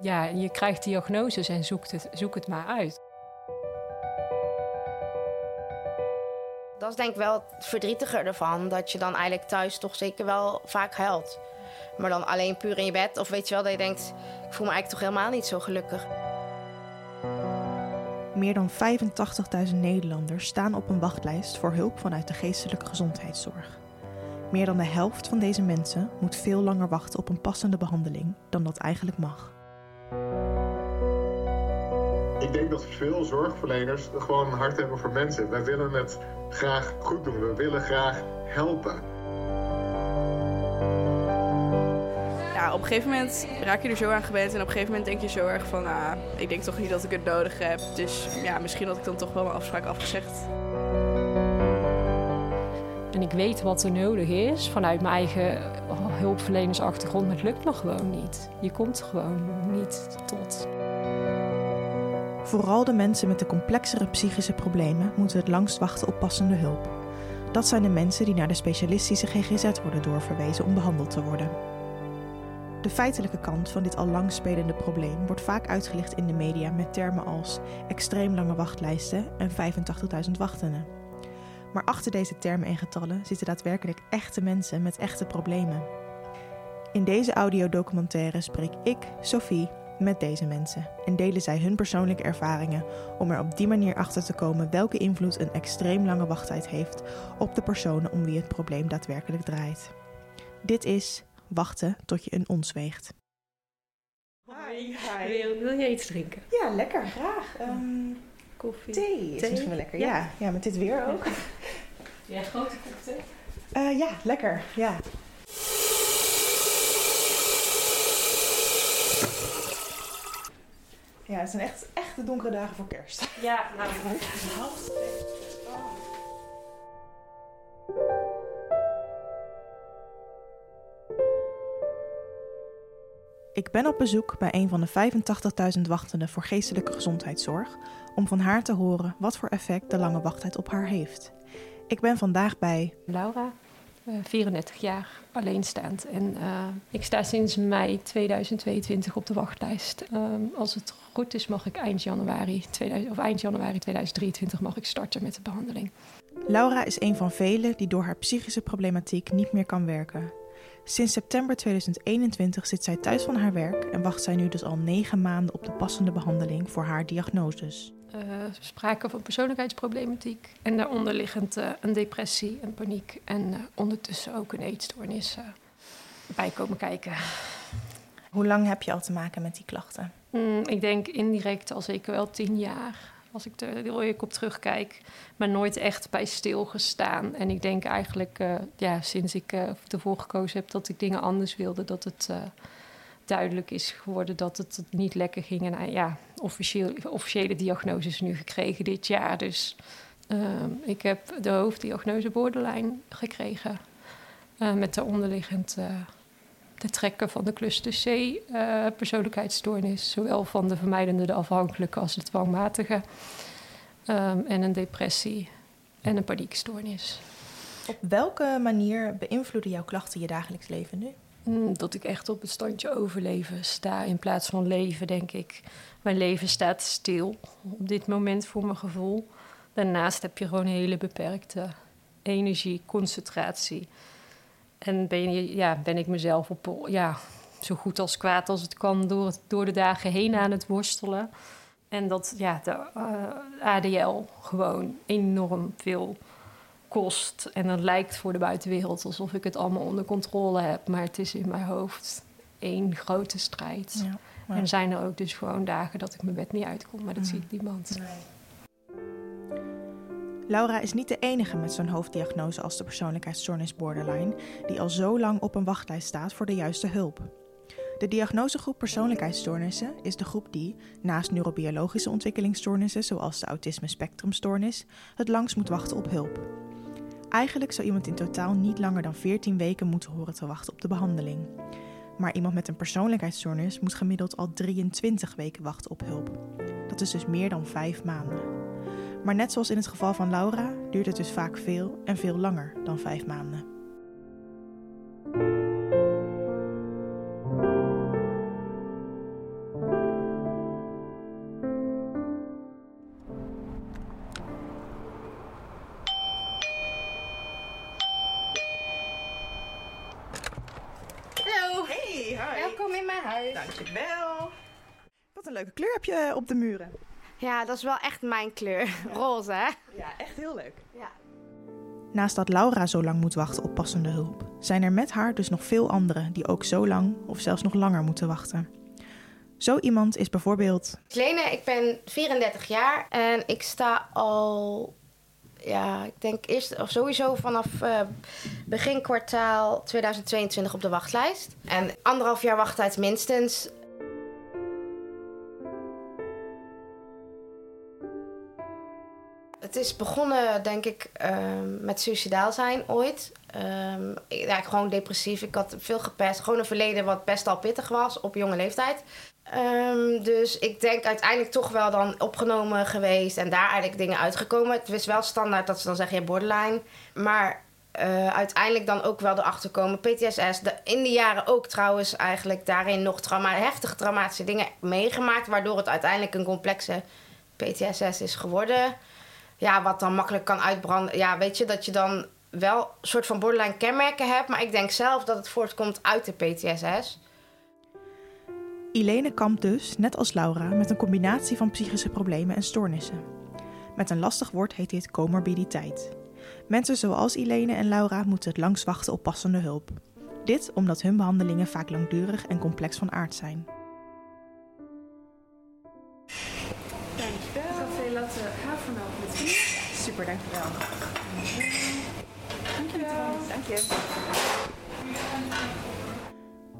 Ja, je krijgt diagnoses en zoekt het, zoek het maar uit. Dat is denk ik wel het verdrietige ervan. Dat je dan eigenlijk thuis toch zeker wel vaak huilt. Maar dan alleen puur in je bed. Of weet je wel, dat je denkt... ik voel me eigenlijk toch helemaal niet zo gelukkig. Meer dan 85.000 Nederlanders staan op een wachtlijst voor hulp vanuit de geestelijke gezondheidszorg. Meer dan de helft van deze mensen moet veel langer wachten op een passende behandeling dan dat eigenlijk mag. Ik denk dat veel zorgverleners gewoon een hart hebben voor mensen. Wij willen het graag goed doen. We willen graag helpen. Ja, op een gegeven moment raak je er zo aan gewend. En op een gegeven moment denk je zo erg van... Ah, ik denk toch niet dat ik het nodig heb. Dus ja, misschien had ik dan toch wel mijn afspraak afgezegd. En ik weet wat er nodig is vanuit mijn eigen hulpverlenersachtergrond, maar het lukt me gewoon niet. Je komt gewoon niet tot. Vooral de mensen met de complexere psychische problemen moeten het langst wachten op passende hulp. Dat zijn de mensen die naar de specialistische GGZ worden doorverwezen om behandeld te worden. De feitelijke kant van dit al lang spelende probleem wordt vaak uitgelicht in de media met termen als extreem lange wachtlijsten en 85.000 wachtenden. Maar achter deze termen en getallen zitten daadwerkelijk echte mensen met echte problemen. In deze audiodocumentaire spreek ik, Sophie, met deze mensen en delen zij hun persoonlijke ervaringen om er op die manier achter te komen welke invloed een extreem lange wachttijd heeft op de personen om wie het probleem daadwerkelijk draait. Dit is Wachten tot je een ons weegt. Hi, hi. Wil, wil je iets drinken? Ja, lekker, graag. Um, Koffie. thee is misschien wel lekker. Ja. ja, met dit weer ook. Ja, grote kop thee. Uh, ja, lekker. Ja. Ja, het zijn echt, echt de donkere dagen voor kerst. Ja, nou, Ik ben op bezoek bij een van de 85.000 wachtenden voor geestelijke gezondheidszorg om van haar te horen wat voor effect de lange wachttijd op haar heeft. Ik ben vandaag bij Laura, 34 jaar, alleenstaand. En eh, ik sta sinds mei 2022 op de wachtlijst. Ehm, als het goed is, mag ik eind januari, 2000, of eind januari 2023 mag ik starten met de behandeling. Laura is een van velen die door haar psychische problematiek niet meer kan werken. Sinds september 2021 zit zij thuis van haar werk en wacht zij nu dus al negen maanden op de passende behandeling voor haar diagnoses. Uh, sprake van persoonlijkheidsproblematiek en daaronder liggend uh, een depressie, een paniek en uh, ondertussen ook een eetstoornis bij komen kijken. Hoe lang heb je al te maken met die klachten? Mm, ik denk indirect al zeker wel tien jaar. Als ik er heel eerlijk op terugkijk, maar nooit echt bij stilgestaan. En ik denk eigenlijk, ja, sinds ik ervoor gekozen heb dat ik dingen anders wilde, dat het duidelijk is geworden dat het niet lekker ging. En uh, ja, officieel, officiële diagnoses nu gekregen dit jaar. Dus uh, ik heb de hoofddiagnose borderline gekregen. Uh, met de onderliggend de trekken van de cluster C persoonlijkheidsstoornis. Zowel van de vermijdende, de afhankelijke als de dwangmatige. Um, en een depressie en een paniekstoornis. Op welke manier beïnvloeden jouw klachten je dagelijks leven nu? Dat ik echt op het standje overleven sta in plaats van leven, denk ik. Mijn leven staat stil op dit moment voor mijn gevoel. Daarnaast heb je gewoon een hele beperkte energie, concentratie. En ben, je, ja, ben ik mezelf op, ja, zo goed als kwaad als het kan door, door de dagen heen aan het worstelen. En dat ja, de uh, ADL gewoon enorm veel kost. En dan lijkt voor de buitenwereld alsof ik het allemaal onder controle heb. Maar het is in mijn hoofd één grote strijd. Ja, maar... En zijn er ook dus gewoon dagen dat ik mijn bed niet uitkom. Maar dat mm. ziet niemand. Nee. Laura is niet de enige met zo'n hoofddiagnose als de persoonlijkheidsstoornis borderline... die al zo lang op een wachtlijst staat voor de juiste hulp. De diagnosegroep persoonlijkheidsstoornissen is de groep die, naast neurobiologische ontwikkelingsstoornissen zoals de autisme spectrumstoornis, het langst moet wachten op hulp. Eigenlijk zou iemand in totaal niet langer dan 14 weken moeten horen te wachten op de behandeling. Maar iemand met een persoonlijkheidsstoornis moet gemiddeld al 23 weken wachten op hulp. Dat is dus meer dan 5 maanden. Maar net zoals in het geval van Laura duurt het dus vaak veel en veel langer dan 5 maanden. Je op de muren. Ja, dat is wel echt mijn kleur. Roze, hè? Ja, echt heel leuk. Ja. Naast dat Laura zo lang moet wachten op passende hulp, zijn er met haar dus nog veel anderen die ook zo lang of zelfs nog langer moeten wachten. Zo iemand is bijvoorbeeld. Lene, ik ben 34 jaar en ik sta al, ja, ik denk eerst of sowieso vanaf uh, begin kwartaal 2022 op de wachtlijst. En anderhalf jaar wachttijd minstens. Het is begonnen, denk ik, um, met suicidaal zijn ooit. Um, ja, gewoon depressief. Ik had veel gepest. Gewoon een verleden wat best al pittig was op jonge leeftijd. Um, dus ik denk uiteindelijk toch wel dan opgenomen geweest en daar eigenlijk dingen uitgekomen. Het is wel standaard dat ze dan zeggen, je borderline. Maar uh, uiteindelijk dan ook wel erachter komen. PTSS, in de jaren ook trouwens eigenlijk daarin nog trauma, heftige traumatische dingen meegemaakt. Waardoor het uiteindelijk een complexe PTSS is geworden. Ja, wat dan makkelijk kan uitbranden. Ja, weet je, dat je dan wel een soort van borderline kenmerken hebt. Maar ik denk zelf dat het voortkomt uit de PTSS. Ilene kampt dus, net als Laura, met een combinatie van psychische problemen en stoornissen. Met een lastig woord heet dit comorbiditeit. Mensen zoals Ilene en Laura moeten het langs wachten op passende hulp. Dit omdat hun behandelingen vaak langdurig en complex van aard zijn. Super, dankjewel. Dankjewel. Dank je.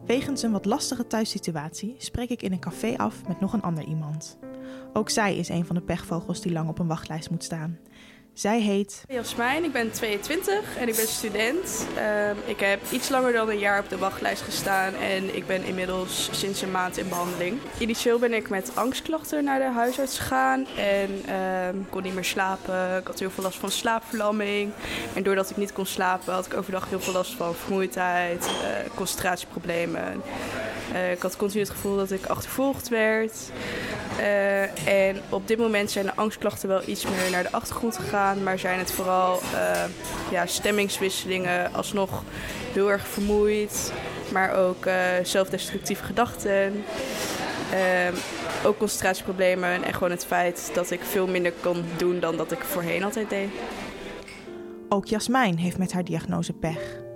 Wegens een wat lastige thuissituatie spreek ik in een café af met nog een ander iemand. Ook zij is een van de pechvogels die lang op een wachtlijst moet staan. Zij heet Jasmijn, ik ben 22 en ik ben student. Um, ik heb iets langer dan een jaar op de wachtlijst gestaan en ik ben inmiddels sinds een maand in behandeling. Initieel ben ik met angstklachten naar de huisarts gegaan en um, kon niet meer slapen. Ik had heel veel last van slaapverlamming. En doordat ik niet kon slapen had ik overdag heel veel last van vermoeidheid, uh, concentratieproblemen. Uh, ik had continu het gevoel dat ik achtervolgd werd. Uh, en op dit moment zijn de angstklachten wel iets meer naar de achtergrond gegaan. Maar zijn het vooral uh, ja, stemmingswisselingen, alsnog heel erg vermoeid. Maar ook zelfdestructieve gedachten. ook concentratieproblemen en gewoon het feit dat ik veel minder kon doen dan dat ik voorheen altijd deed. Ook Jasmijn heeft met haar diagnose pech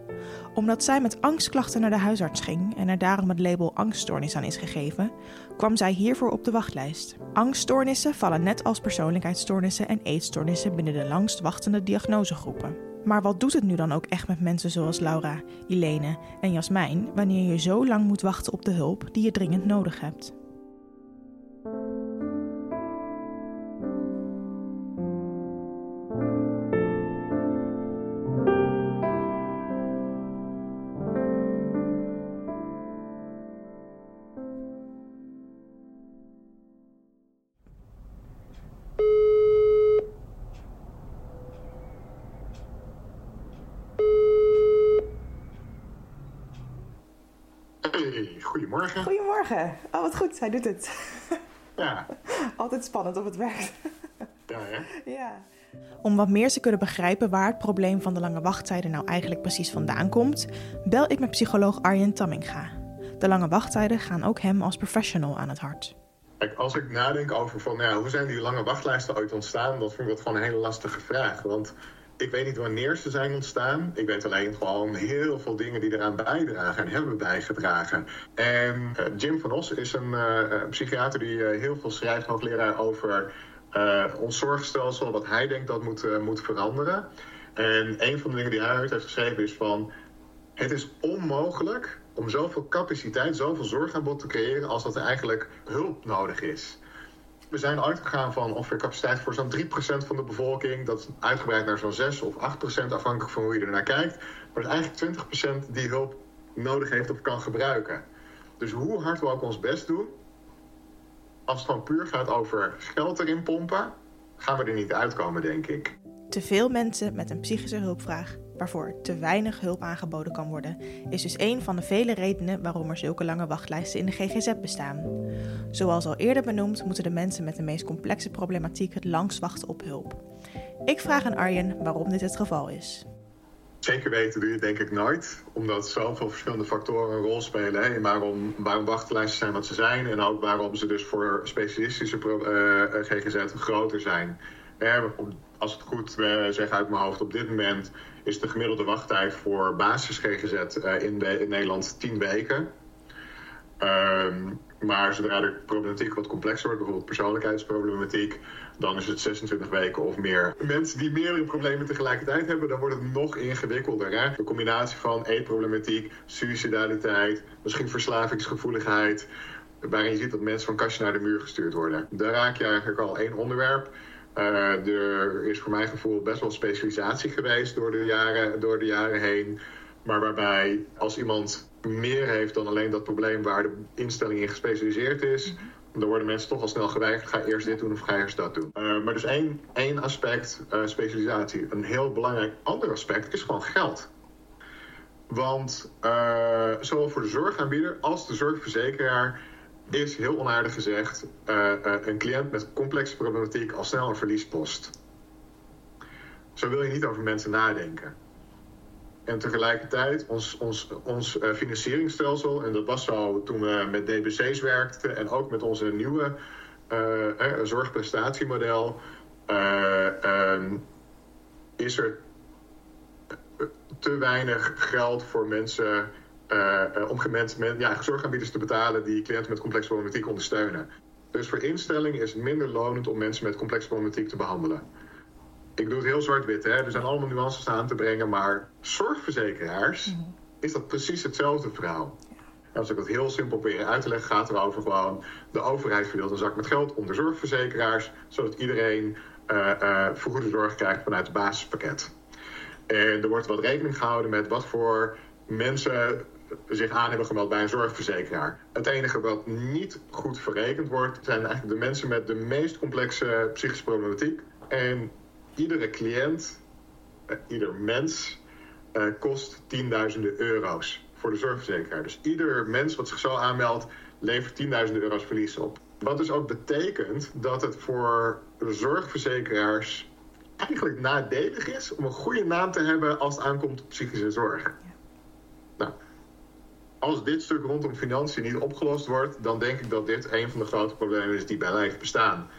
omdat zij met angstklachten naar de huisarts ging en er daarom het label angststoornis aan is gegeven, kwam zij hiervoor op de wachtlijst. Angststoornissen vallen net als persoonlijkheidsstoornissen en eetstoornissen binnen de langst wachtende diagnosegroepen. Maar wat doet het nu dan ook echt met mensen zoals Laura, Ilene en Jasmijn wanneer je zo lang moet wachten op de hulp die je dringend nodig hebt? Goedemorgen. Oh, wat goed, hij doet het. Ja. Altijd spannend of het werkt. Ja, hè? Ja. Om wat meer te kunnen begrijpen waar het probleem van de lange wachttijden nou eigenlijk precies vandaan komt, bel ik met psycholoog Arjen Tamminga. De lange wachttijden gaan ook hem als professional aan het hart. Kijk, als ik nadenk over van, ja, hoe zijn die lange wachtlijsten ooit ontstaan, dan vind ik dat gewoon een hele lastige vraag. Want ik weet niet wanneer ze zijn ontstaan. Ik weet alleen gewoon heel veel dingen die eraan bijdragen en hebben bijgedragen. En uh, Jim van Os is een uh, psychiater die uh, heel veel schrijft, hoogleraar over ons zorgstelsel, wat hij denkt dat moet, moet veranderen. En een van de dingen die hij uit heeft geschreven is van... Het is onmogelijk om zoveel capaciteit, zoveel zorgaanbod te creëren... als dat er eigenlijk hulp nodig is. We zijn uitgegaan van ongeveer capaciteit voor zo'n 3% van de bevolking. Dat is uitgebreid naar zo'n 6 of 8% afhankelijk van hoe je er naar kijkt. Maar het is eigenlijk 20% die hulp nodig heeft of kan gebruiken. Dus hoe hard we ook ons best doen, als het gewoon puur gaat over geld erin pompen, gaan we er niet uitkomen, denk ik. Te veel mensen met een psychische hulpvraag waarvoor te weinig hulp aangeboden kan worden, is dus een van de vele redenen waarom er zulke lange wachtlijsten in de GGZ bestaan. Zoals al eerder benoemd, moeten de mensen met de meest complexe problematiek het langst wachten op hulp. Ik vraag aan Arjen waarom dit het geval is. Zeker weten doe je denk ik nooit, omdat zoveel verschillende factoren een rol spelen hè, in waarom, waarom wachtlijsten zijn wat ze zijn en ook waarom ze dus voor specialistische uh, GGZ groter zijn. als het goed uh, zeg uit mijn hoofd, op dit moment is de gemiddelde wachttijd voor basis GGZ uh, in, in, Nederland 10 weken. Ehm, maar zodra de problematiek wat complexer wordt, bijvoorbeeld persoonlijkheidsproblematiek, dan is het 26 weken of meer. Mensen die meerdere problemen tegelijkertijd hebben, dan wordt het nog ingewikkelder. Hè? De combinatie van eetproblematiek, suicidaliteit, misschien verslavingsgevoeligheid, waarin je ziet dat mensen van kastje naar de muur gestuurd worden. Daar raak je eigenlijk al één onderwerp. Uh, er is voor mijn gevoel best wel specialisatie geweest door de jaren, door de jaren heen. Maar waarbij als iemand meer heeft dan alleen dat probleem waar de instelling in gespecialiseerd is, dan worden mensen toch al snel geweigerd. Ga eerst dit doen of ga eerst dat doen. Uh, maar dus één, één aspect, uh, specialisatie. Een heel belangrijk ander aspect is gewoon geld. Want zowel voor de zorgaanbieder als de zorgverzekeraar is heel onaardig gezegd een cliënt met complexe problematiek al snel een verliespost. Zo wil je niet over mensen nadenken. En tegelijkertijd ons, ons, ons uh, financieringsstelsel, en dat was zo toen we met DBC's werkten en ook met onze nieuwe uh, zorgprestatiemodel, ehm, is er te weinig geld voor mensen om mensen, ja, zorgaanbieders te betalen die cliënten met complexe problematiek ondersteunen. Dus voor instellingen is het minder lonend om mensen met complexe problematiek te behandelen ik doe het heel zwart-wit, hè. Er zijn allemaal nuances aan te brengen, maar zorgverzekeraars mhm. is dat precies hetzelfde verhaal. En als ik het heel simpel proberen uit te leggen, gaat het erover gewoon de overheid verdeelt een zak met geld onder zorgverzekeraars, zodat iedereen uh, uh, vergoede zorg krijgt vanuit het basispakket. En er wordt wat rekening gehouden met wat voor mensen zich aan hebben gemeld bij een zorgverzekeraar. Het enige wat niet goed verrekend wordt, zijn eigenlijk de mensen met de meest complexe psychische problematiek. En iedere cliënt, uh, ieder mens, uh, kost tienduizenden euro's voor de zorgverzekeraar. Dus ieder mens wat zich zo aanmeldt, levert tienduizenden euro's verlies op. Wat dus ook betekent dat het voor zorgverzekeraars eigenlijk nadelig is om een goede naam te hebben als het aankomt op psychische zorg. Als dit stuk rondom financiën niet opgelost wordt, dan denk ik dat dit een van de grote problemen is die bij lijf bestaan.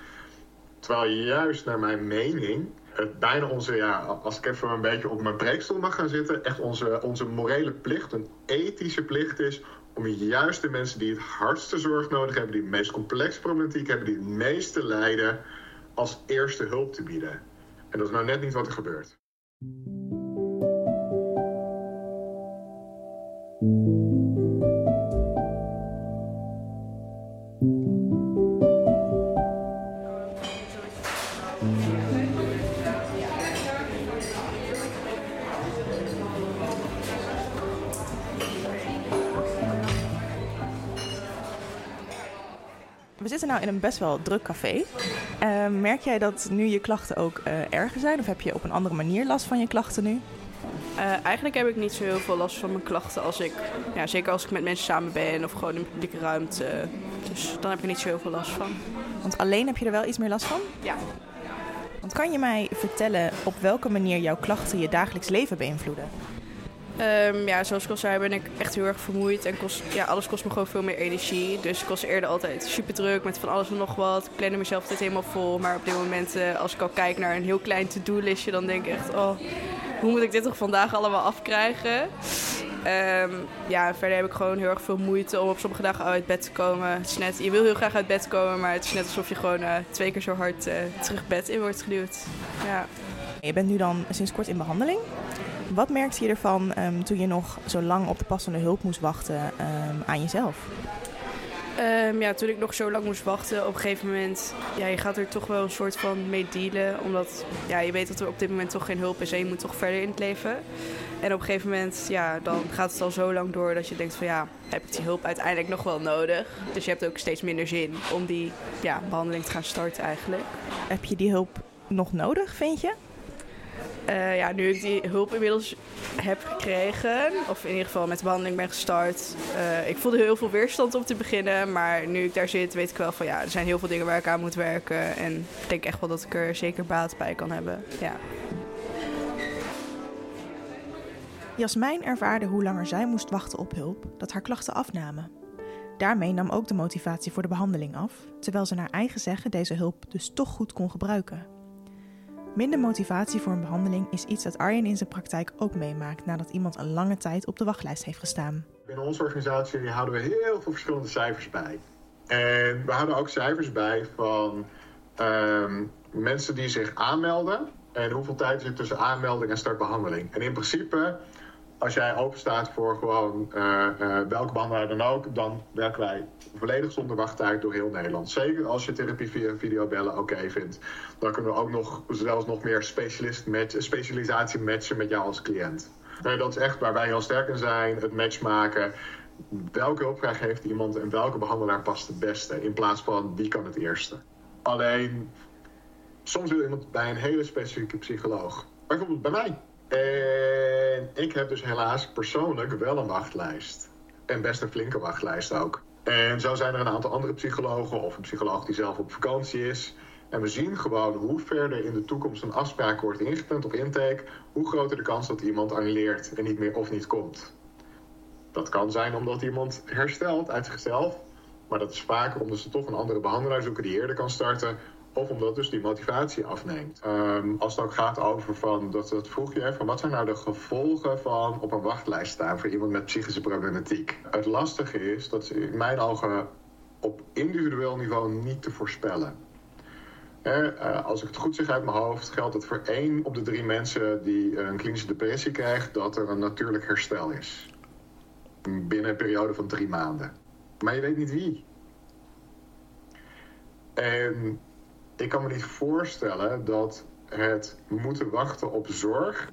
Terwijl juist naar mijn mening het bijna onze, ja, als ik even een beetje op mijn preekstoel mag gaan zitten, echt onze, onze morele plicht, een ethische plicht is om juist de mensen die het hardste zorg nodig hebben, die de meest complexe problematiek hebben, die het meeste lijden, als eerste hulp te bieden. En dat is nou net niet wat er gebeurt. We zitten nou in een best wel druk café. Uh, merk jij dat nu je klachten ook uh, erger zijn? Of heb je op een andere manier last van je klachten nu? Uh, eigenlijk heb ik niet zo heel veel last van mijn klachten als ik, ja, zeker als ik met mensen samen ben of gewoon in publieke ruimte. Dus dan heb ik er niet zo heel veel last van. Want alleen heb je er wel iets meer last van? Ja. Want kan je mij vertellen op welke manier jouw klachten je dagelijks leven beïnvloeden? Um, ja, zoals ik al zei, ben ik echt heel erg vermoeid en ja, alles kost me gewoon veel meer energie. Dus ik was eerder altijd super druk met van alles en nog wat. Ik plande mezelf altijd helemaal vol. Maar op dit moment, uh, als ik al kijk naar een heel klein to-do-listje, dan denk ik echt, oh, hoe moet ik dit toch vandaag allemaal afkrijgen? Um, ja, verder heb ik gewoon heel erg veel moeite om op sommige dagen uit bed te komen. Het is net, je wil heel graag uit bed komen, maar het is net alsof je gewoon uh, twee keer zo hard uh, terug bed in wordt geduwd. Ja. Je bent nu dan sinds kort in behandeling. Wat merkte je ervan um, toen je nog zo lang op de passende hulp moest wachten um, aan jezelf? Um, ja, toen ik nog zo lang moest wachten, op een gegeven moment, ja, je gaat er toch wel een soort van mee dealen. Omdat ja, je weet dat er op dit moment toch geen hulp is en je moet toch verder in het leven. En op een gegeven moment, ja, dan gaat het al zo lang door dat je denkt van ja, heb ik die hulp uiteindelijk nog wel nodig? Dus je hebt ook steeds minder zin om die ja, behandeling te gaan starten eigenlijk. Heb je die hulp nog nodig, vind je? Uh, ja, nu ik die hulp inmiddels heb gekregen, of in ieder geval met de behandeling ben gestart. Uh, ik voelde heel veel weerstand om te beginnen, maar nu ik daar zit, weet ik wel van ja, er zijn heel veel dingen waar ik aan moet werken. En ik denk echt wel dat ik er zeker baat bij kan hebben. Ja. Jasmijn ervaarde hoe langer zij moest wachten op hulp, dat haar klachten afnamen. Daarmee nam ook de motivatie voor de behandeling af, terwijl ze naar eigen zeggen deze hulp dus toch goed kon gebruiken. Minder motivatie voor een behandeling is iets dat Arjen in zijn praktijk ook meemaakt nadat iemand een lange tijd op de wachtlijst heeft gestaan. Binnen onze organisatie houden we heel veel verschillende cijfers bij. En we houden ook cijfers bij van ehm, mensen die zich aanmelden en hoeveel tijd zit tussen aanmelding en startbehandeling. En in principe als jij open staat voor gewoon uh, welke behandelaar dan ook, dan werken wij volledig zonder wachttijd door heel Nederland. Zeker als je therapie via videobellen oké vindt. Dan kunnen we ook nog zelfs nog meer specialist match, specialisatie matchen met jou als cliënt. Dat is echt waar wij heel sterk in zijn, het match maken. Welke hulpvraag heeft iemand en welke behandelaar past het beste? In plaats van wie kan het eerste. Alleen, soms wil iemand bij een hele specifieke psycholoog. Bijvoorbeeld bij mij. En ik heb dus helaas persoonlijk wel een wachtlijst. En best een flinke wachtlijst ook. En zo zijn er een aantal andere psychologen of een psycholoog die zelf op vakantie is. En we zien gewoon hoe verder in de toekomst een afspraak wordt ingepland op intake, hoe groter de kans dat iemand annuleert en niet meer of niet komt. Dat kan zijn omdat iemand herstelt uit zichzelf, maar dat is vaker omdat ze toch een andere behandelaar zoeken die eerder kan starten of omdat dus die motivatie afneemt. Um, als het ook gaat over van, dat, dat vroeg je, van wat zijn nou de gevolgen van op een wachtlijst staan voor iemand met psychische problematiek? Het lastige is dat ze in mijn ogen op individueel niveau niet te voorspellen. uh, als ik het goed zeg uit mijn hoofd, geldt het voor één op de drie mensen die een klinische depressie krijgt, dat er een natuurlijk herstel is. Binnen een periode van drie maanden. Maar je weet niet wie. En ik kan me niet voorstellen dat het moeten wachten op zorg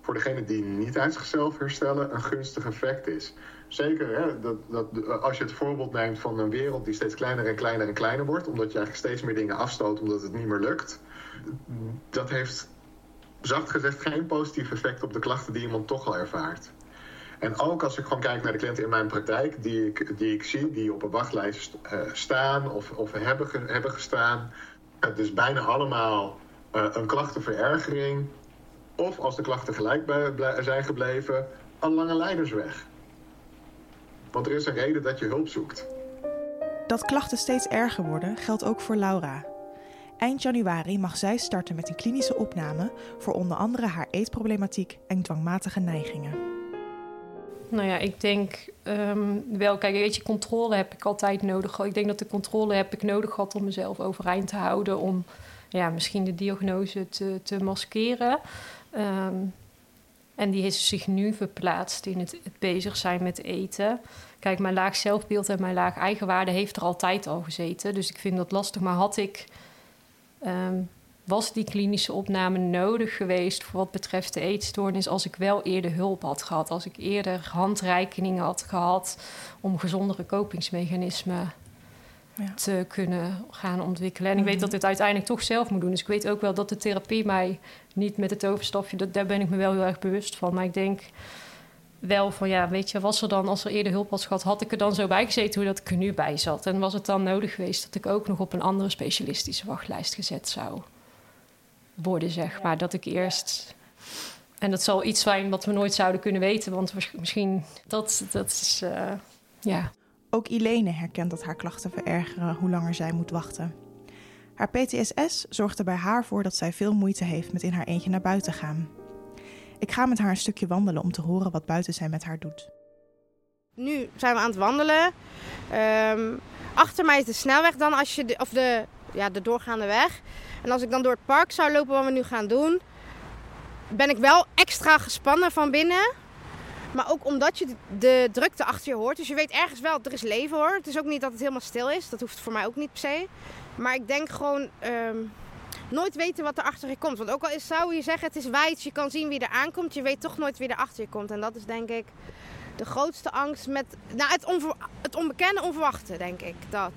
voor degene die niet uit zichzelf herstellen een gunstig effect is. Zeker hè, dat, dat, als je het voorbeeld neemt van een wereld die steeds kleiner en kleiner en kleiner wordt, omdat je eigenlijk steeds meer dingen afstoot omdat het niet meer lukt. Dat heeft zacht gezegd geen positief effect op de klachten die iemand toch al ervaart. En ook als ik gewoon kijk naar de cliënten in mijn praktijk, die ik, die ik zie, die op een wachtlijst uh, staan of, of hebben, hebben gestaan, het is bijna allemaal uh, een klachtenverergering. Of als de klachten gelijk zijn gebleven, een lange leidersweg. Want er is een reden dat je hulp zoekt. Dat klachten steeds erger worden geldt ook voor Laura. Eind januari mag zij starten met een klinische opname voor onder andere haar eetproblematiek en dwangmatige neigingen. Nou ja, ik denk um, wel, kijk, weet je, controle heb ik altijd nodig. Ik denk dat de controle heb ik nodig gehad om mezelf overeind te houden, om ja, misschien de diagnose te, te maskeren. Um, en die heeft zich nu verplaatst in het, het, bezig zijn met eten. Kijk, mijn laag zelfbeeld en mijn laag eigenwaarde heeft er altijd al gezeten. Dus ik vind dat lastig. Maar had ik um, was die klinische opname nodig geweest voor wat betreft de eetstoornis als ik wel eerder hulp had gehad, als ik eerder handreikeningen had gehad om gezondere kopingsmechanismen ja. te kunnen gaan ontwikkelen. En ik weet mhm. dat dit uiteindelijk toch zelf moet doen. Dus ik weet ook wel dat de therapie mij niet met het overstapje, dat, daar ben ik me wel heel erg bewust van. Maar ik denk wel van ja, weet je, was er dan, als er eerder hulp was gehad, had ik er dan zo bij gezeten hoe dat ik er nu bij zat. En was het dan nodig geweest dat ik ook nog op een andere specialistische wachtlijst gezet zou worden, zeg maar. Dat ik eerst. En dat zal iets zijn wat we nooit zouden kunnen weten, want misschien dat, dat is. Uh, ja. Ook Ilene herkent dat haar klachten verergeren hoe langer zij moet wachten. Haar PTSS zorgt er bij haar voor dat zij veel moeite heeft met in haar eentje naar buiten gaan. Ik ga met haar een stukje wandelen om te horen wat buiten zij met haar doet. Nu zijn we aan het wandelen. Um, achter mij is de snelweg dan, als je de, of de, ja, de doorgaande weg. En als ik dan door het park zou lopen wat we nu gaan doen, ben ik wel extra gespannen van binnen. Maar ook omdat je de drukte achter je hoort. Dus je weet ergens wel, er is leven hoor. Het is ook niet dat het helemaal stil is. Dat hoeft voor mij ook niet per se. Maar ik denk gewoon um, nooit weten wat er achter je komt. Want ook al zou je zeggen het is wijd, je kan zien wie er aankomt. Je weet toch nooit wie er achter je komt. En dat is denk ik de grootste angst met nou, het, het onbekende onverwachte, denk ik. Dat.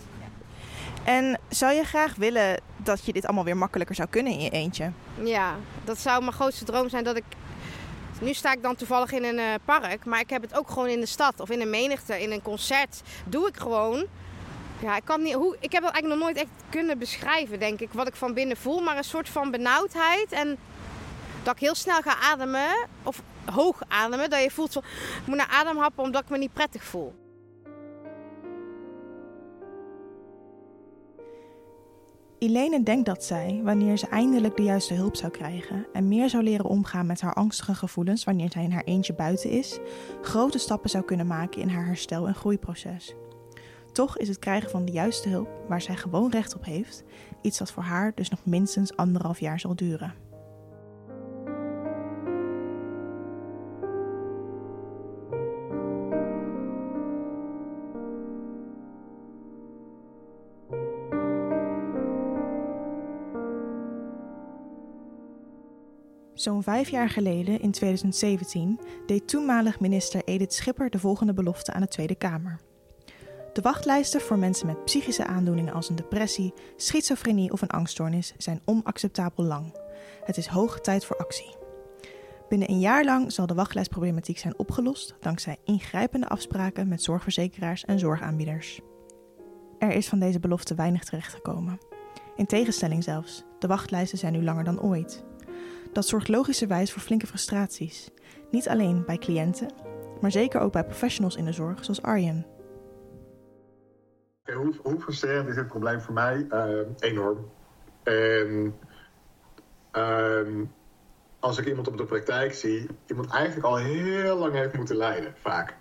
En zou je graag willen dat je dit allemaal weer makkelijker zou kunnen in je eentje? Ja, dat zou mijn grootste droom zijn dat ik. Nu sta ik dan toevallig in een uh, park, maar ik heb het ook gewoon in de stad of in een menigte, in een concert. Doe ik gewoon. Ja, ik, kan niet, hoe, ik heb dat eigenlijk nog nooit echt kunnen beschrijven, denk ik, wat ik van binnen voel. Maar een soort van benauwdheid en dat ik heel snel ga ademen, of hoog ademen, dat je voelt van, ik moet naar adem happen omdat ik me niet prettig voel. Elene denkt dat zij, wanneer ze eindelijk de juiste hulp zou krijgen en meer zou leren omgaan met haar angstige gevoelens wanneer zij in haar eentje buiten is, grote stappen zou kunnen maken in haar herstel- en groeiproces. Toch is het krijgen van de juiste hulp, waar zij gewoon recht op heeft, iets dat voor haar dus nog minstens anderhalf jaar zal duren. Zo'n vijf jaar geleden, in 2017, deed toenmalig minister Edith Schipper de volgende belofte aan de Tweede Kamer. De wachtlijsten voor mensen met psychische aandoeningen als een depressie, schizofrenie of een angststoornis zijn onacceptabel lang. Het is hoog tijd voor actie. Binnen een jaar lang zal de wachtlijstproblematiek zijn opgelost dankzij ingrijpende afspraken met zorgverzekeraars en zorgaanbieders. Er is van deze belofte weinig terechtgekomen. In tegenstelling zelfs, de wachtlijsten zijn nu langer dan ooit. Dat zorgt logischerwijs voor flinke frustraties. Niet alleen bij cliënten, maar zeker ook bij professionals in de zorg, zoals Arjen. Hoe, hoe frustrerend is dit probleem voor mij? Uh, enorm. En ehm, als ik iemand op de praktijk zie, iemand eigenlijk al heel lang heeft moeten lijden, vaak.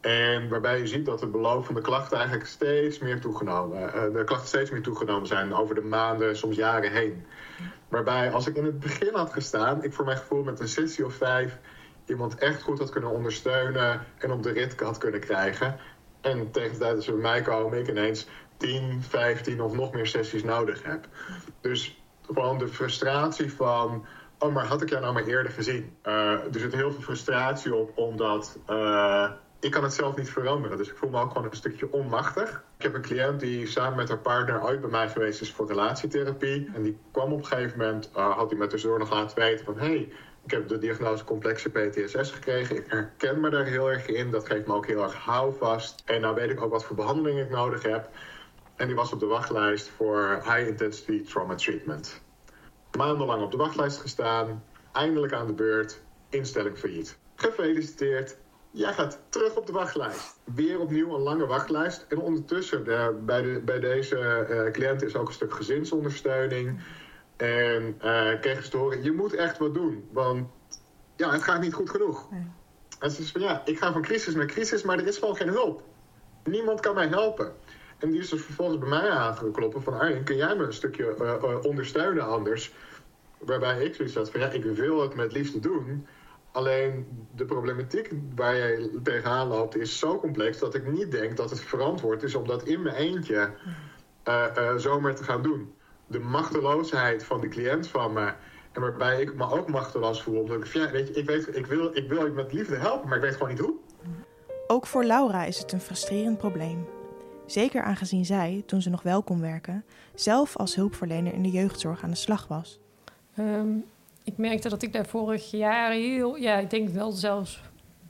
En waarbij je ziet dat het beloop van de klachten eigenlijk steeds meer toegenomen, uh, de klachten steeds meer toegenomen zijn over de maanden, soms jaren heen. Waarbij als ik in het begin had gestaan, ik voor mijn gevoel met een sessie of vijf iemand echt goed had kunnen ondersteunen en op de rit had kunnen krijgen. En tegen de tijd dat ze bij mij komen, ik ineens 10, 15 of nog meer sessies nodig heb. Dus gewoon de frustratie van, oh maar had ik jou nou maar eerder gezien? Uh, er zit heel veel frustratie op, omdat uh, ik kan het zelf niet veranderen. Dus ik voel me ook gewoon een stukje onmachtig. Ik heb een cliënt die samen met haar partner ooit bij mij geweest is voor relatietherapie. En die kwam op een gegeven moment, uh, had hij me tussendoor nog laten weten van... hey, ik heb de diagnose complexe PTSS gekregen. Ik herken me daar heel erg in. Dat geeft me ook heel erg houvast. En nou weet ik ook wat voor behandeling ik nodig heb. En die was op de wachtlijst voor High Intensity Trauma Treatment. Maandenlang op de wachtlijst gestaan. Eindelijk aan de beurt. Instelling failliet. Gefeliciteerd. Jij gaat terug op de wachtlijst. Weer opnieuw een lange wachtlijst. En ondertussen, de, bij, de, bij deze uh, cliënt is ook een stuk gezinsondersteuning. En uh, kregen ze te horen, je moet echt wat doen. Want ja, het gaat niet goed genoeg. Nee. En ze zei van, ja, ik ga van crisis naar crisis, maar er is gewoon geen hulp. Niemand kan mij helpen. En die is dus vervolgens bij mij aangekloppen van... Arjen, kun jij me een stukje uh, ondersteunen anders? Waarbij ik zoiets had van, ja, ik wil het met liefde doen... Alleen de problematiek waar jij tegenaan loopt is zo complex dat ik niet denk dat het verantwoord is om dat in mijn eentje uh, uh, zomaar te gaan doen. De machteloosheid van de cliënt van me. En waarbij ik me ook machteloos voel. Omdat ik, ja, weet je, ik, weet, ik, wil, ik wil je met liefde helpen, maar ik weet gewoon niet hoe. Ook voor Laura is het een frustrerend probleem. Zeker aangezien zij, toen ze nog wel kon werken, zelf als hulpverlener in de jeugdzorg aan de slag was. Um, ik merkte dat ik daar vorig jaar heel, ja, ik denk wel zelfs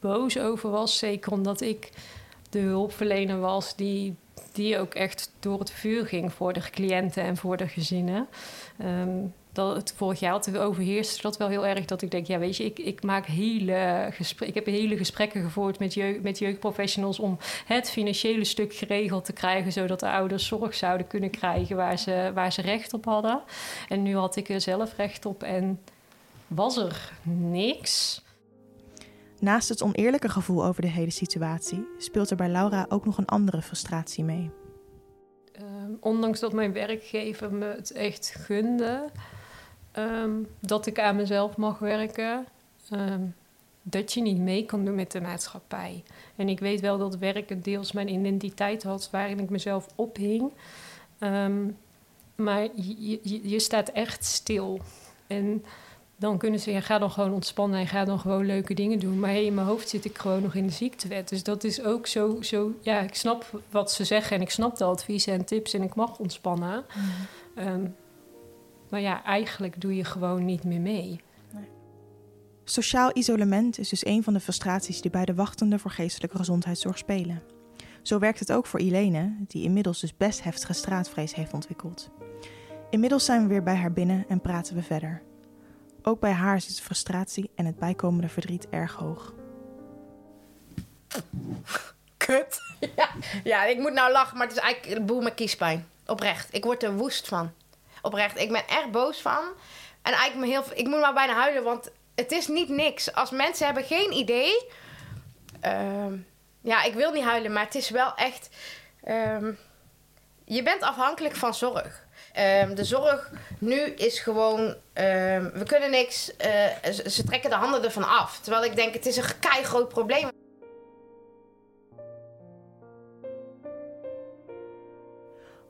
boos over was. Zeker omdat ik de hulpverlener was die, die ook echt door het vuur ging voor de cliënten en voor de gezinnen. Um, dat het vorig jaar had overheerst dat wel heel erg. Dat ik denk, ja, weet je, ik, ik maak hele gesprekken. Ik heb hele gesprekken gevoerd met, jeugd, met jeugdprofessionals om het financiële stuk geregeld te krijgen, zodat de ouders zorg zouden kunnen krijgen waar ze, waar ze recht op hadden. En nu had ik er zelf recht op en was er niks. Naast het oneerlijke gevoel over de hele situatie speelt er bij Laura ook nog een andere frustratie mee. Um, ondanks dat mijn werkgever me het echt gunde, um, dat ik aan mezelf mag werken, um, dat je niet mee kan doen met de maatschappij. En ik weet wel dat werken deels mijn identiteit had waarin ik mezelf ophing. maar je, je, je staat echt stil. En dan kunnen ze, ja, ga dan gewoon ontspannen en ga dan gewoon leuke dingen doen. Maar in mijn hoofd zit ik gewoon nog in de ziektewet. Dus dat is ook zo, zo ja, ik snap wat ze zeggen en ik snap de adviezen en tips en ik mag ontspannen. Mm. Um, maar ja, eigenlijk doe je gewoon niet meer mee. Nee. Sociaal isolement is dus een van de frustraties die bij de wachtenden voor geestelijke gezondheidszorg spelen. Zo werkt het ook voor Ilene, die inmiddels dus best heftige straatvrees heeft ontwikkeld. Inmiddels zijn we weer bij haar binnen en praten we verder. Ook bij haar zit de frustratie en het bijkomende verdriet erg hoog. Kut. Ja, ja, ik moet nou lachen, maar het is eigenlijk boel met kiespijn. Oprecht. Ik word er woest van. Oprecht. Ik ben echt boos van. En eigenlijk me heel, ik moet maar bijna huilen, want het is niet niks. Als mensen hebben geen idee. Ehm, ja, ik wil niet huilen, maar het is wel echt. ehm, je bent afhankelijk van zorg. Ehm, de zorg nu is gewoon. ehm, we kunnen niks. eh, ze, trekken de handen ervan af. Terwijl ik denk, het is een kei groot probleem.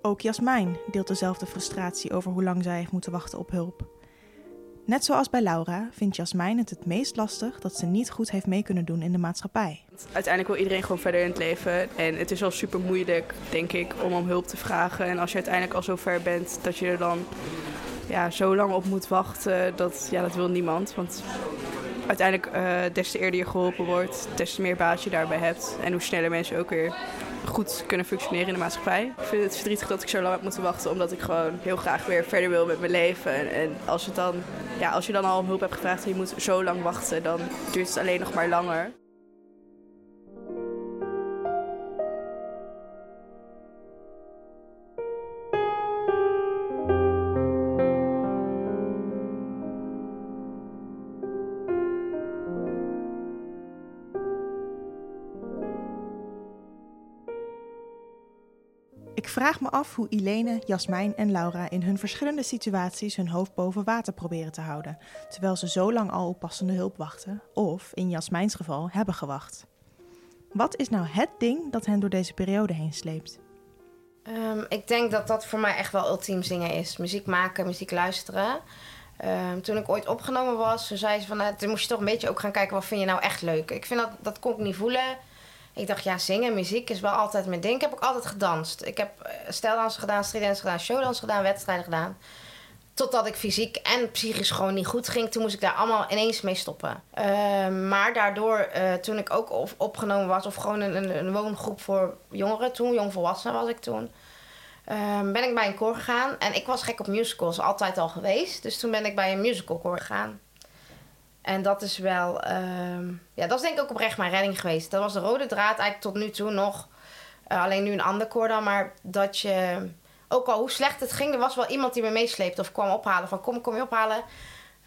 Ook Jasmijn deelt dezelfde frustratie over hoe lang zij heeft moeten wachten op hulp. Net zoals bij Laura vindt Jasmijn het het meest lastig dat ze niet goed heeft mee kunnen doen in de maatschappij. Uiteindelijk wil iedereen gewoon verder in het leven. En het is wel super moeilijk, denk ik, om om hulp te vragen. En als je uiteindelijk al zo ver bent dat je er dan ja, zo lang op moet wachten, dat, ja, dat wil niemand. Want uiteindelijk, eh, des te eerder je geholpen wordt, des te meer baat je daarbij hebt. En hoe sneller mensen ook weer goed kunnen functioneren in de maatschappij. Ik vind het verdrietig dat ik zo lang heb moeten wachten, omdat ik gewoon heel graag weer verder wil met mijn leven. En, en als, het dan, ja, als je dan al om hulp hebt gevraagd en je moet zo lang wachten, dan duurt het alleen nog maar langer. Vraag me af hoe Ilene, Jasmijn en Laura in hun verschillende situaties hun hoofd boven water proberen te houden, terwijl ze zo lang al op passende hulp wachten, of in Jasmijns geval hebben gewacht. Wat is nou het ding dat hen door deze periode heen sleept? Ehm, ik denk dat dat voor mij echt wel ultiem zingen is. Muziek maken, muziek luisteren. Ehm, toen ik ooit opgenomen was, zei ze van... toen moest je toch een beetje ook gaan kijken... wat vind je nou echt leuk? Ik vind dat, dat kon ik niet voelen. Ik dacht, ja, zingen, muziek is wel altijd mijn ding. Ik heb ook altijd gedanst. Ik heb uh, stijldansen gedaan, streetdance gedaan, showdans gedaan... wedstrijden gedaan. Totdat ik fysiek en psychisch gewoon niet goed ging. Toen moest ik daar allemaal ineens mee stoppen. Ehm, maar daardoor, eh, toen ik ook op- opgenomen was... of gewoon een, een, een woongroep voor jongeren toen... jongvolwassenen was ik toen... Ehm, ben ik bij een koor gegaan. En ik was gek op musicals, altijd al geweest. Dus toen ben ik bij een musicalkoor gegaan. En dat is wel... ehm, ja, dat is denk ik ook oprecht mijn redding geweest. Dat was de rode draad eigenlijk tot nu toe nog. Eh, alleen nu een ander koor dan. Maar dat je... Ook al hoe slecht het ging, er was wel iemand die me meesleepte of kwam ophalen. Van kom, kom je ophalen.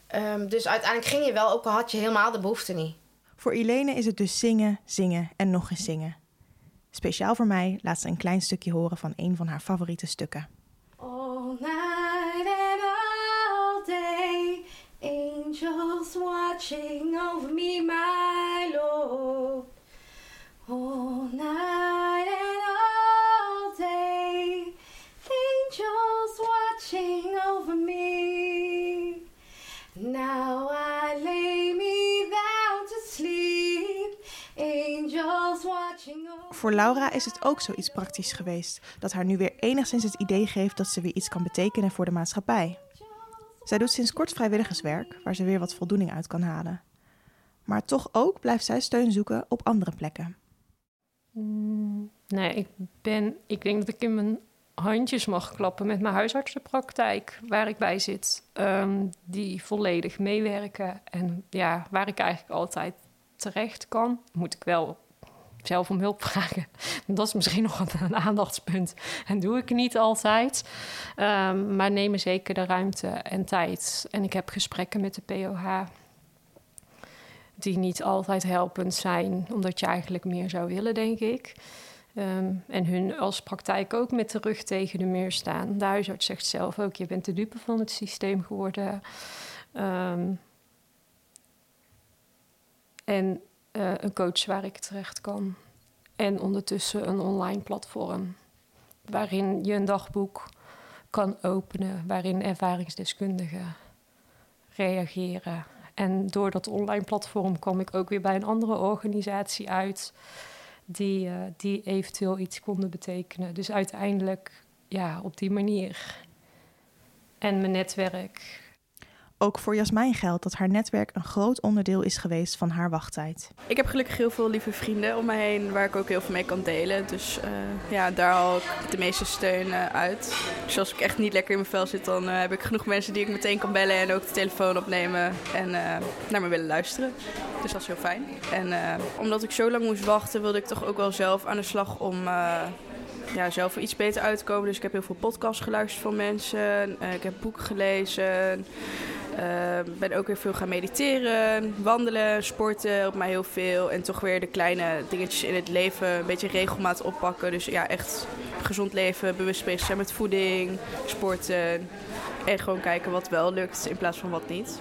Ehm, dus uiteindelijk ging je wel, ook al had je helemaal de behoefte niet. Voor Ilene is het dus zingen, zingen en nog eens zingen. Speciaal voor mij laat ze een klein stukje horen van een van haar favoriete stukken. All night angels watching over me, my Lord. All night and all day, angels watching over me. Now I lay me down to sleep, angels watching over Voor Laura is het ook zoiets praktisch geweest, dat haar nu weer enigszins het idee geeft dat ze weer iets kan betekenen voor de maatschappij. Zij doet sinds kort vrijwilligerswerk, waar ze weer wat voldoening uit kan halen. Maar toch ook blijft zij steun zoeken op andere plekken. Mm, nee, ik ben. Ik denk dat ik in mijn handjes mag klappen met mijn huisartsenpraktijk, waar ik bij zit. Ehm, die volledig meewerken. En ja, waar ik eigenlijk altijd terecht kan, moet ik wel zelf om hulp vragen. Dat is misschien nog een, aandachtspunt. En doe ik niet altijd. Ehm, maar nemen zeker de ruimte en tijd. En ik heb gesprekken met de POH die niet altijd helpend zijn, omdat je eigenlijk meer zou willen, denk ik. Ehm, en hun als praktijk ook met de rug tegen de muur staan. De zegt zelf ook, je bent de dupe van het systeem geworden. Ehm, en eh, een coach waar ik terecht kan. En ondertussen een online platform waarin je een dagboek kan openen, waarin ervaringsdeskundigen reageren. En door dat online platform kwam ik ook weer bij een andere organisatie uit die, eh, die eventueel iets konden betekenen. Dus uiteindelijk, ja, op die manier. En mijn netwerk. Ook voor Jasmijn geldt dat haar netwerk een groot onderdeel is geweest van haar wachttijd. Ik heb gelukkig heel veel lieve vrienden om me heen waar ik ook heel veel mee kan delen. Dus uh, ja, daar haal ik de meeste steun uh, uit. Dus als ik echt niet lekker in mijn vel zit, dan uh, heb ik genoeg mensen die ik meteen kan bellen en ook de telefoon opnemen en naar me willen luisteren. Dus dat is heel fijn. En omdat ik zo lang moest wachten, wilde ik toch ook wel zelf aan de slag om ja, zelf iets beter uit te komen. Dus ik heb heel veel podcasts geluisterd van mensen. ik heb boeken gelezen. Uh, ben ook weer veel gaan mediteren, wandelen, sporten helpt mij heel veel. En toch weer de kleine dingetjes in het leven een beetje regelmaat oppakken. Dus ja, echt gezond leven, bewust bezig zijn met voeding, sporten. En gewoon kijken wat wel lukt in plaats van wat niet.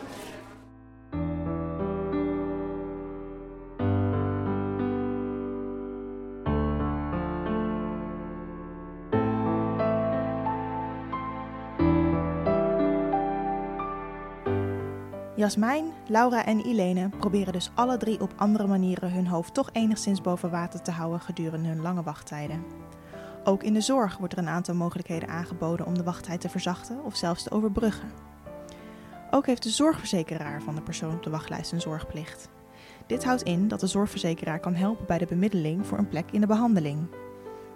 Jasmijn, Laura en Ilene proberen dus alle drie op andere manieren hun hoofd toch enigszins boven water te houden gedurende hun lange wachttijden. Ook in de zorg wordt er een aantal mogelijkheden aangeboden om de wachttijd te verzachten of zelfs te overbruggen. Ook heeft de zorgverzekeraar van de persoon op de wachtlijst een zorgplicht. Dit houdt in dat de zorgverzekeraar kan helpen bij de bemiddeling voor een plek in de behandeling.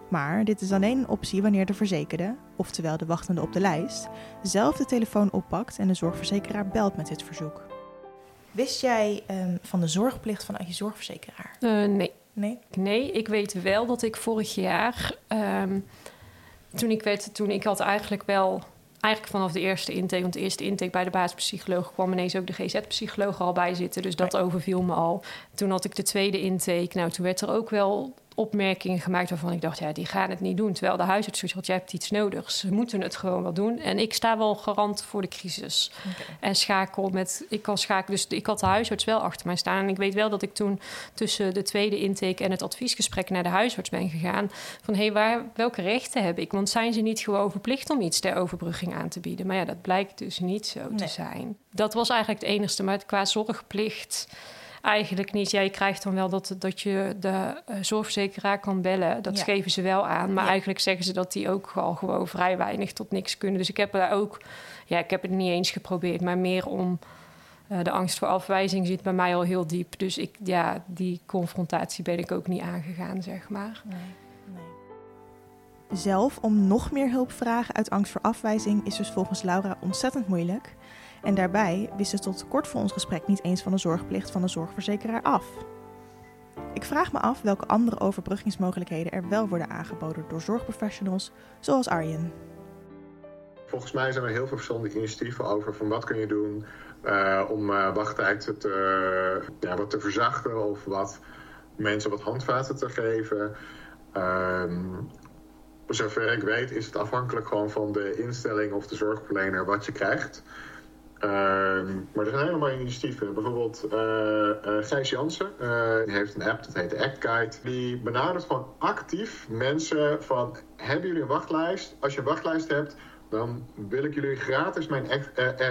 Maar dit is alleen een optie wanneer de verzekerde, oftewel de wachtende op de lijst, zelf de telefoon oppakt en de zorgverzekeraar belt met dit verzoek. Wist jij um, van de zorgplicht vanuit je zorgverzekeraar? Uh, nee. Nee? Nee, ik weet wel dat ik vorig jaar, um, toen ik werd, toen ik had eigenlijk wel eigenlijk vanaf de eerste intake, want de eerste intake bij de basispsycholoog kwam ineens ook de GZ-psycholoog al bij zitten. Dus dat overviel me al. Toen had ik de tweede intake. Nou, toen werd er ook wel opmerkingen gemaakt waarvan ik dacht, ja, die gaan het niet doen. Terwijl de huisarts had, je hebt iets nodig. Ze moeten het gewoon wel doen. En ik sta wel garant voor de crisis. En schakel met, ik kan schakelen. Dus ik had de huisarts wel achter mij staan. En ik weet wel dat ik toen tussen de tweede intake en het adviesgesprek naar de huisarts ben gegaan. Van, hé, hey, welke rechten heb ik? Want zijn ze niet gewoon verplicht om iets ter overbrugging aan te bieden? Maar ja, dat blijkt dus niet zo te zijn. Dat was eigenlijk het enigste. Maar qua zorgplicht Eigenlijk niet. Jij krijgt dan wel dat, dat je de uh, zorgverzekeraar kan bellen. Dat geven ze wel aan. Maar eigenlijk zeggen ze dat die ook al gewoon vrij weinig tot niks kunnen. Dus ik heb daar ook... Ja, ik heb het niet eens geprobeerd. Maar meer om... Uh, de angst voor afwijzing zit bij mij al heel diep. Dus ik, ja, die confrontatie ben ik ook niet aangegaan, zeg maar. Nee, nee. Zelf om nog meer hulp vragen uit angst voor afwijzing is dus volgens Laura ontzettend moeilijk. En daarbij wist ze tot kort voor ons gesprek niet eens van de zorgplicht van de zorgverzekeraar af. Ik vraag me af welke andere overbruggingsmogelijkheden er wel worden aangeboden door zorgprofessionals zoals Arjen. Volgens mij zijn er heel veel verschillende initiatieven over van wat kun je doen uh, om uh, wachttijd te, ja, wat te verzachten of wat mensen wat handvaten te geven. Um, zover ik weet is het afhankelijk gewoon van de instelling of de zorgverlener wat je krijgt. Ehm, maar er zijn helemaal initiatieven. Bijvoorbeeld uh, Gijs Jansen, uh, die heeft een app, dat heet de Guide. Die benadert gewoon actief mensen van... hebben jullie een wachtlijst? Als je een wachtlijst hebt, dan wil ik jullie gratis mijn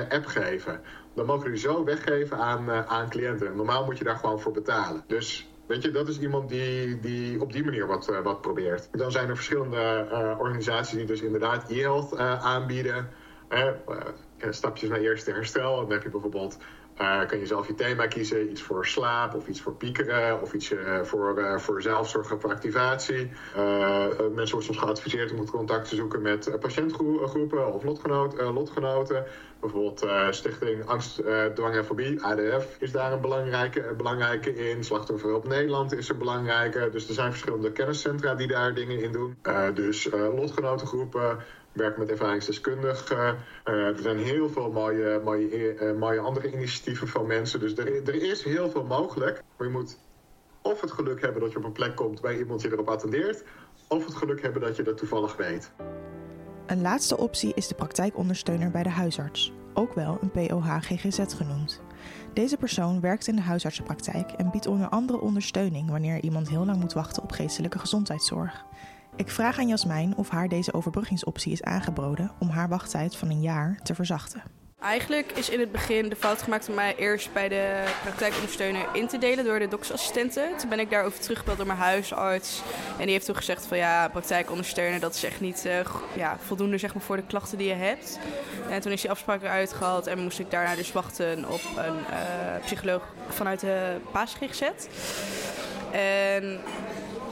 app geven. Dan mogen jullie zo weggeven aan, aan cliënten. Normaal moet je daar gewoon voor betalen. Dus Weet je, dat is iemand die, die op die manier wat, wat probeert. Dan zijn er verschillende organisaties die dus inderdaad e-health aanbieden stapjes naar eerste herstel. Dan heb je bijvoorbeeld, uh, kan je zelf je thema kiezen. Iets voor slaap of iets voor piekeren of iets uh, voor, uh, voor zelfzorg of activatie. mensen worden soms geadviseerd om contact te zoeken met patiëntgroepen of lotgenoot, lotgenoten. Bijvoorbeeld Stichting Angst, Dwang en Fobie, ADF, is daar een belangrijke, belangrijke in. Slachtofferhulp Nederland is er belangrijke. Dus er zijn verschillende kenniscentra die daar dingen in doen. dus lotgenotengroepen, werken met ervaringsdeskundigen. Uh, er zijn heel veel mooie, mooie, uh, mooie andere initiatieven van mensen. Dus er, er is heel veel mogelijk. Maar je moet of het geluk hebben dat je op een plek komt waar iemand je erop attendeert, of het geluk hebben dat je dat toevallig weet. Een laatste optie is de praktijkondersteuner bij de huisarts, ook wel een POH-GGZ genoemd. Deze persoon werkt in de huisartsenpraktijk en biedt onder andere ondersteuning wanneer iemand heel lang moet wachten op geestelijke gezondheidszorg. Ik vraag aan Jasmijn of haar deze overbruggingsoptie is aangeboden om haar wachttijd van een jaar te verzachten. Eigenlijk is in het begin de fout gemaakt om mij eerst bij de praktijkondersteuner in te delen door de doktersassistenten. Toen ben ik daarover teruggebeld door mijn huisarts. En die heeft toen gezegd van ja, praktijkondersteuner dat is echt niet uh, ja, voldoende zeg maar, voor de klachten die je hebt. En toen is die afspraak eruit gehaald en moest ik daarna dus wachten op een uh, psycholoog vanuit de basis gezet. En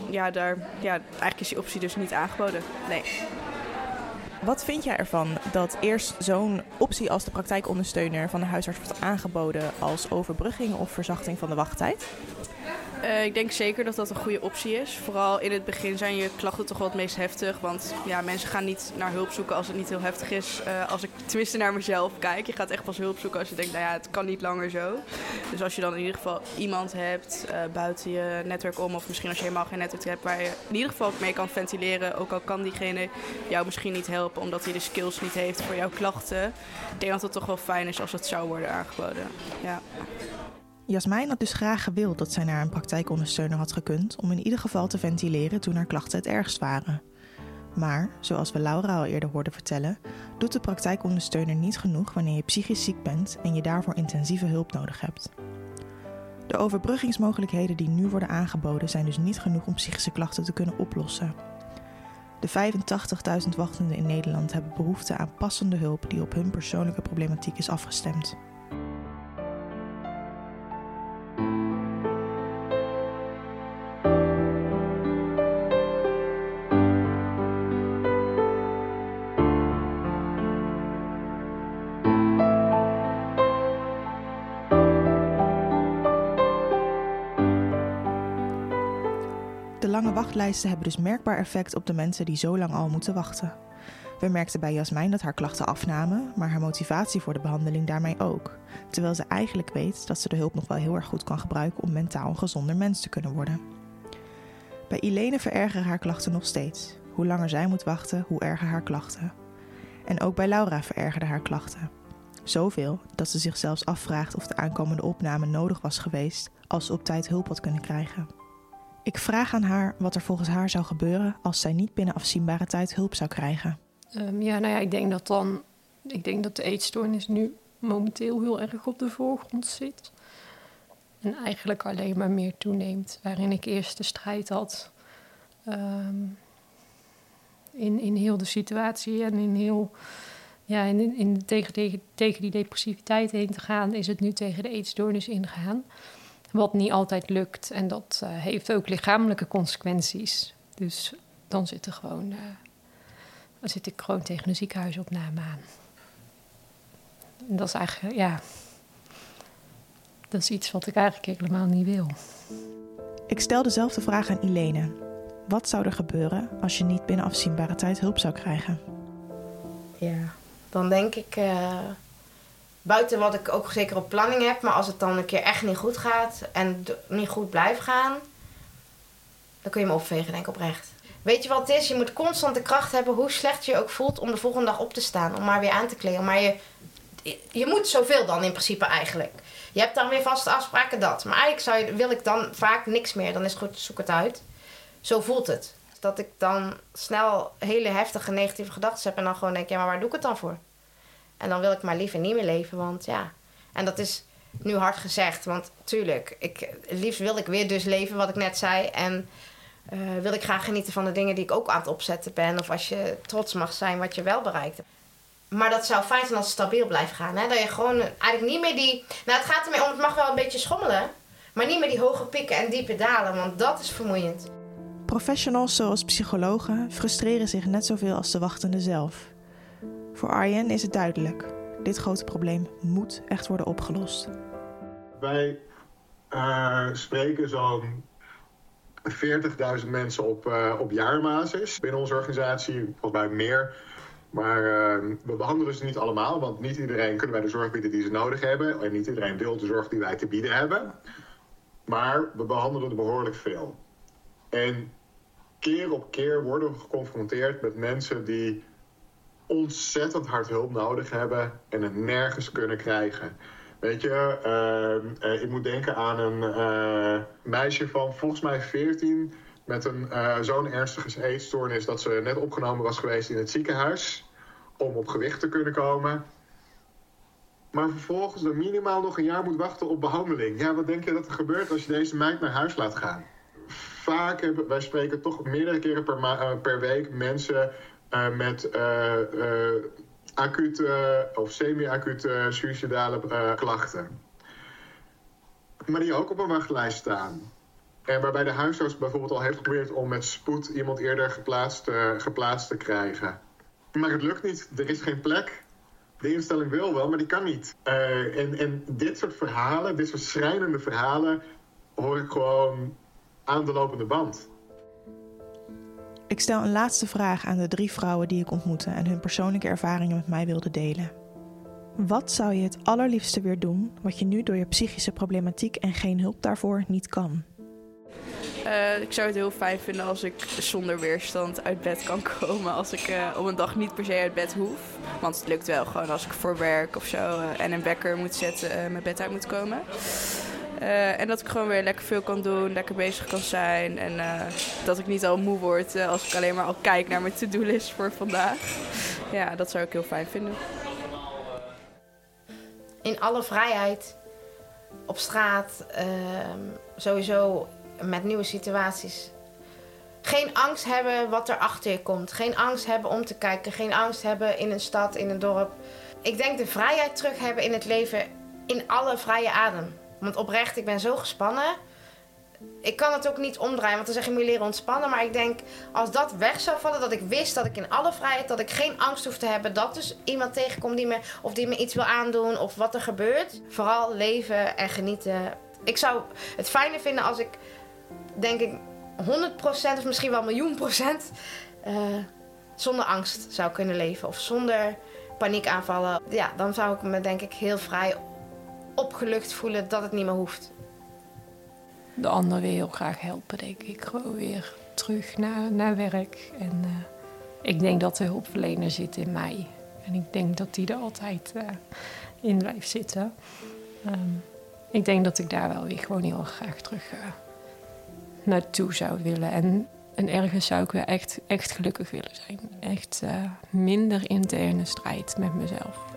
ja, daar, ja, eigenlijk is die optie dus niet aangeboden. Nee. Wat vind jij ervan dat eerst zo'n optie als de praktijkondersteuner van de huisarts wordt aangeboden als overbrugging of verzachting van de wachttijd? Uh, ik denk zeker dat dat een goede optie is. Vooral in het begin zijn je klachten toch wel het meest heftig. Want ja, mensen gaan niet naar hulp zoeken als het niet heel heftig is. Uh, als ik tenminste naar mezelf kijk. Je gaat echt pas hulp zoeken als je denkt, nou ja, het kan niet langer zo. Dus als je dan in ieder geval iemand hebt uh, buiten je netwerk om. Of misschien als je helemaal geen netwerk hebt waar je in ieder geval mee kan ventileren. Ook al kan diegene jou misschien niet helpen omdat hij de skills niet heeft voor jouw klachten. Ik denk dat het toch wel fijn is als het zou worden aangeboden. Ja. Jasmijn had dus graag gewild dat zij naar een praktijkondersteuner had gekund om in ieder geval te ventileren toen haar klachten het ergst waren. Maar, zoals we Laura al eerder hoorden vertellen, doet de praktijkondersteuner niet genoeg wanneer je psychisch ziek bent en je daarvoor intensieve hulp nodig hebt. De overbruggingsmogelijkheden die nu worden aangeboden zijn dus niet genoeg om psychische klachten te kunnen oplossen. De 85.000 wachtenden in Nederland hebben behoefte aan passende hulp die op hun persoonlijke problematiek is afgestemd. Wachtlijsten hebben dus merkbaar effect op de mensen die zo lang al moeten wachten. We merkten bij Jasmijn dat haar klachten afnamen, maar haar motivatie voor de behandeling daarmee ook. Terwijl ze eigenlijk weet dat ze de hulp nog wel heel erg goed kan gebruiken om mentaal een gezonder mens te kunnen worden. Bij Ilene verergeren haar klachten nog steeds. Hoe langer zij moet wachten, hoe erger haar klachten. En ook bij Laura verergerden haar klachten. Zoveel dat ze zich zelfs afvraagt of de aankomende opname nodig was geweest als ze op tijd hulp had kunnen krijgen. Ik vraag aan haar wat er volgens haar zou gebeuren als zij niet binnen afzienbare tijd hulp zou krijgen. Um, ja, nou ja, ik denk dat dan. Ik denk dat de eetstoornis nu momenteel heel erg op de voorgrond zit. En eigenlijk alleen maar meer toeneemt. Waarin ik eerst de strijd had. Um, in, in heel de situatie en in heel. Ja, in, in, tegen, tegen, tegen die depressiviteit heen te gaan, is het nu tegen de eetstoornis ingegaan. Wat niet altijd lukt. En dat uh, heeft ook lichamelijke consequenties. Dus dan zit, er gewoon, uh, dan zit ik gewoon tegen een ziekenhuisopname aan. En dat is eigenlijk, ja. Dat is iets wat ik eigenlijk helemaal niet wil. Ik stel dezelfde vraag aan Ilene. Wat zou er gebeuren als je niet binnen afzienbare tijd hulp zou krijgen? Ja, dan denk ik. Uh buiten wat ik ook zeker op planning heb. Maar als het dan een keer echt niet goed gaat en niet goed blijft gaan, dan kun je me opvegen, denk ik oprecht. Weet je wat het is? Je moet constant de kracht hebben, hoe slecht je ook voelt, om de volgende dag op te staan. Om maar weer aan te kleden. Maar je, je moet zoveel dan in principe eigenlijk. Je hebt dan weer vaste afspraken, dat. Maar eigenlijk zou je, wil ik dan vaak niks meer. Dan is het goed, zoek het uit. Zo voelt het. Dat ik dan snel hele heftige negatieve gedachten heb en dan gewoon denk, ja, maar waar doe ik het dan voor? En dan wil ik maar liever niet meer leven, want ja. En dat is nu hard gezegd, want tuurlijk, ik, liefst wil ik weer dus leven, wat ik net zei. En uh, wil ik graag genieten van de dingen die ik ook aan het opzetten ben. Of als je trots mag zijn wat je wel bereikt hebt. Maar dat zou fijn zijn als het stabiel blijft gaan. Hè? Dat je gewoon eigenlijk niet meer die. Nou, het gaat ermee om, het mag wel een beetje schommelen. Maar niet meer die hoge pieken en diepe dalen, want dat is vermoeiend. Professionals zoals psychologen frustreren zich net zoveel als de wachtende zelf. Voor Arjen is het duidelijk. Dit grote probleem moet echt worden opgelost. Wij uh, spreken zo'n 40.000 mensen op, uh, op jaarbasis binnen onze organisatie, volgens mij meer. Maar uh, we behandelen ze niet allemaal, want niet iedereen kunnen wij de zorg bieden die ze nodig hebben. En niet iedereen wil de zorg die wij te bieden hebben. Maar we behandelen er behoorlijk veel. En keer op keer worden we geconfronteerd met mensen die ontzettend hard hulp nodig hebben en het nergens kunnen krijgen. Weet je, uh, ik moet denken aan een uh, meisje van volgens mij 14 met een zo'n ernstige eetstoornis dat ze net opgenomen was geweest in het ziekenhuis om op gewicht te kunnen komen. maar vervolgens er minimaal nog een jaar moet wachten op behandeling. Ja, wat denk je dat er gebeurt als je deze meid naar huis laat gaan? Vaak hebben wij spreken toch meerdere keren per, eh, per week mensen eh, met eh, eh, acute of semi-acute suïcidale eh, klachten. Maar die ook op een wachtlijst staan. En waarbij de huisarts bijvoorbeeld al heeft geprobeerd om met spoed iemand eerder geplaatst, eh, geplaatst te krijgen. Maar het lukt niet. Er is geen plek. De instelling wil wel, maar die kan niet. Eh, en, en dit soort verhalen, dit soort schrijnende verhalen, hoor ik gewoon aan de lopende band. Ik stel een laatste vraag aan de drie vrouwen die ik ontmoette en hun persoonlijke ervaringen met mij wilden delen. Wat zou je het allerliefste weer doen wat je nu door je psychische problematiek en geen hulp daarvoor niet kan? Eh, ik zou het heel fijn vinden als ik zonder weerstand uit bed kan komen. Als ik eh, op een dag niet per se uit bed hoef. Want het lukt wel gewoon als ik voor werk of zo eh, en een wekker moet zetten, mijn bed uit moet komen. Eh, en dat ik gewoon weer lekker veel kan doen, lekker bezig kan zijn. En eh, dat ik niet al moe word eh, als ik alleen maar al kijk naar mijn to-do-list voor vandaag. Ja, dat zou ik heel fijn vinden. in alle vrijheid op straat, ehm, sowieso met nieuwe situaties. Geen angst hebben wat er achter je komt. Geen angst hebben om te kijken. Geen angst hebben in een stad, in een dorp. Ik denk de vrijheid terug hebben in het leven in alle vrije adem. Want oprecht, ik ben zo gespannen. Ik kan het ook niet omdraaien, want dan zeg je moet leren ontspannen. Maar ik denk, als dat weg zou vallen, dat ik wist dat ik in alle vrijheid, dat ik geen angst hoef te hebben. Dat dus iemand tegenkomt die me, of die me iets wil aandoen, of wat er gebeurt. Vooral leven en genieten. Ik zou het fijner vinden als ik, denk ik, 100% of misschien wel miljoen procent eh, zonder angst zou kunnen leven. Of zonder paniekaanvallen. Ja, dan zou ik me denk ik heel vrij opgelucht voelen dat het niet meer hoeft. de ander weer heel graag helpen, denk ik. Gewoon weer terug naar, naar werk. En eh, ik denk dat de hulpverlener zit in mij. En ik denk dat die er altijd eh, in blijft zitten. Ehm, ik denk dat ik daar wel weer gewoon heel graag terug eh, naartoe zou willen. En, en ergens zou ik weer echt, echt gelukkig willen zijn. Echt minder interne strijd met mezelf.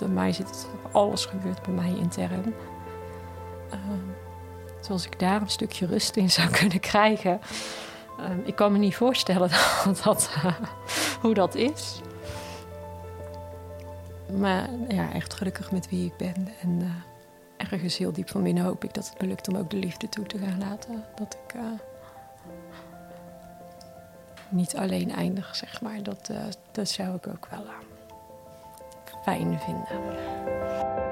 Bij mij zit alles gebeurt bij mij intern. Ehm, dus als ik daar een stukje rust in zou kunnen krijgen. ehm, ik kan me niet voorstellen dat, eh, hoe dat is. Maar ja, echt gelukkig met wie ik ben. En eh, ergens heel diep van binnen hoop ik dat het me lukt om ook de liefde toe te gaan laten. Dat ik eh, niet alleen eindig, zeg maar. Dat, dat zou ik ook wel eh, fijn vinden.